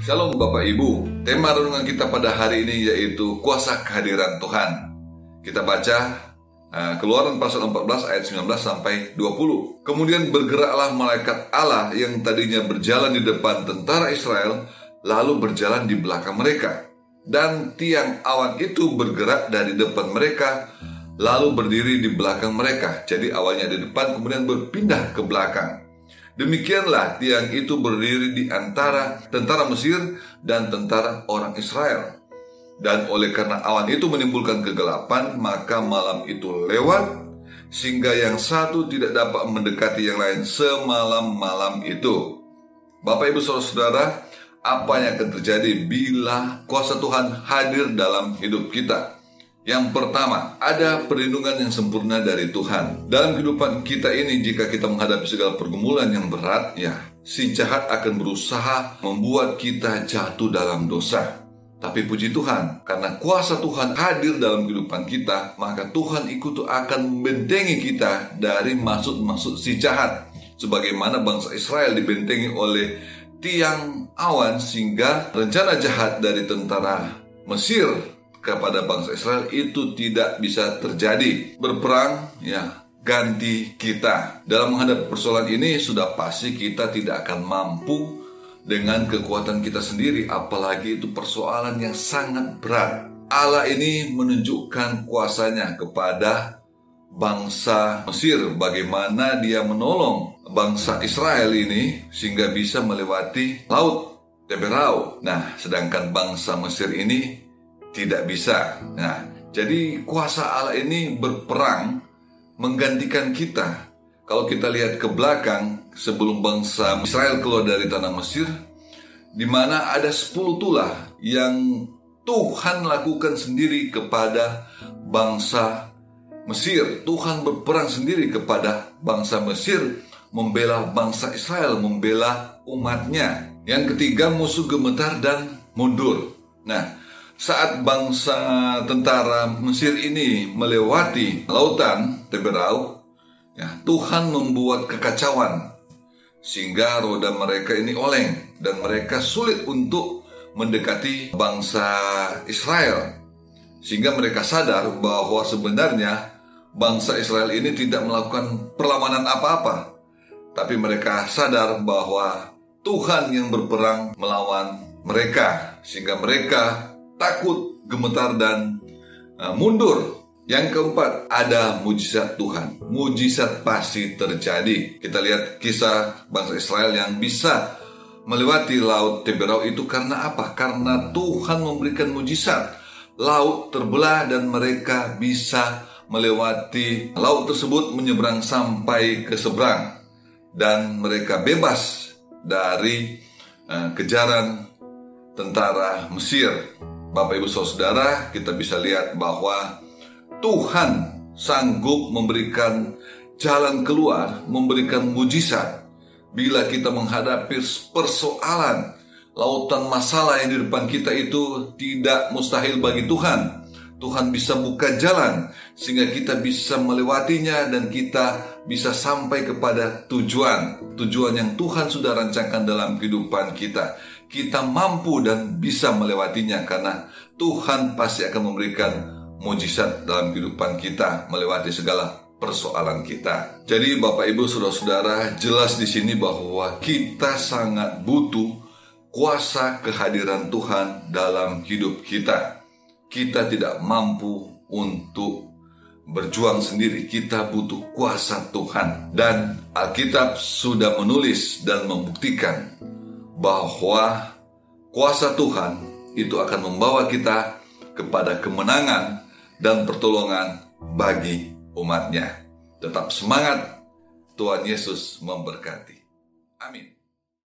Shalom Bapak Ibu, tema renungan kita pada hari ini yaitu kuasa kehadiran Tuhan. Kita baca uh, Keluaran pasal 14 ayat 19 sampai 20. Kemudian bergeraklah malaikat Allah yang tadinya berjalan di depan tentara Israel lalu berjalan di belakang mereka. Dan tiang awan itu bergerak dari depan mereka lalu berdiri di belakang mereka. Jadi awalnya di depan kemudian berpindah ke belakang. Demikianlah tiang itu berdiri di antara tentara Mesir dan tentara orang Israel. Dan oleh karena awan itu menimbulkan kegelapan, maka malam itu lewat sehingga yang satu tidak dapat mendekati yang lain semalam-malam itu. Bapak Ibu Saudara-saudara, apa yang akan terjadi bila kuasa Tuhan hadir dalam hidup kita? Yang pertama, ada perlindungan yang sempurna dari Tuhan. Dalam kehidupan kita ini, jika kita menghadapi segala pergumulan yang berat, ya, si jahat akan berusaha membuat kita jatuh dalam dosa. Tapi puji Tuhan, karena kuasa Tuhan hadir dalam kehidupan kita, maka Tuhan ikut akan membentengi kita dari maksud-maksud si jahat. Sebagaimana bangsa Israel dibentengi oleh tiang awan sehingga rencana jahat dari tentara Mesir kepada bangsa Israel itu tidak bisa terjadi. Berperang ya ganti kita. Dalam menghadapi persoalan ini sudah pasti kita tidak akan mampu dengan kekuatan kita sendiri apalagi itu persoalan yang sangat berat. Allah ini menunjukkan kuasanya kepada bangsa Mesir bagaimana dia menolong bangsa Israel ini sehingga bisa melewati laut Teberau. Nah, sedangkan bangsa Mesir ini tidak bisa. Nah, jadi kuasa Allah ini berperang menggantikan kita. Kalau kita lihat ke belakang sebelum bangsa Israel keluar dari tanah Mesir, di mana ada 10 tulah yang Tuhan lakukan sendiri kepada bangsa Mesir. Tuhan berperang sendiri kepada bangsa Mesir, membela bangsa Israel, membela umatnya. Yang ketiga musuh gemetar dan mundur. Nah, saat bangsa tentara Mesir ini melewati lautan Teberau, ya, Tuhan membuat kekacauan sehingga roda mereka ini oleng dan mereka sulit untuk mendekati bangsa Israel. Sehingga mereka sadar bahwa sebenarnya bangsa Israel ini tidak melakukan perlawanan apa-apa. Tapi mereka sadar bahwa Tuhan yang berperang melawan mereka sehingga mereka takut, gemetar dan uh, mundur. Yang keempat, ada mujizat Tuhan. Mujizat pasti terjadi. Kita lihat kisah bangsa Israel yang bisa melewati laut Teberau itu karena apa? Karena Tuhan memberikan mujizat. Laut terbelah dan mereka bisa melewati laut tersebut menyeberang sampai ke seberang dan mereka bebas dari uh, kejaran tentara Mesir. Bapak Ibu Saudara, kita bisa lihat bahwa Tuhan sanggup memberikan jalan keluar, memberikan mujizat bila kita menghadapi persoalan lautan masalah yang di depan kita itu tidak mustahil bagi Tuhan. Tuhan bisa buka jalan sehingga kita bisa melewatinya dan kita bisa sampai kepada tujuan. Tujuan yang Tuhan sudah rancangkan dalam kehidupan kita kita mampu dan bisa melewatinya karena Tuhan pasti akan memberikan mujizat dalam kehidupan kita melewati segala persoalan kita. Jadi Bapak Ibu Saudara-saudara, jelas di sini bahwa kita sangat butuh kuasa kehadiran Tuhan dalam hidup kita. Kita tidak mampu untuk berjuang sendiri, kita butuh kuasa Tuhan. Dan Alkitab sudah menulis dan membuktikan bahwa kuasa Tuhan itu akan membawa kita kepada kemenangan dan pertolongan bagi umatnya. Tetap semangat, Tuhan Yesus memberkati. Amin.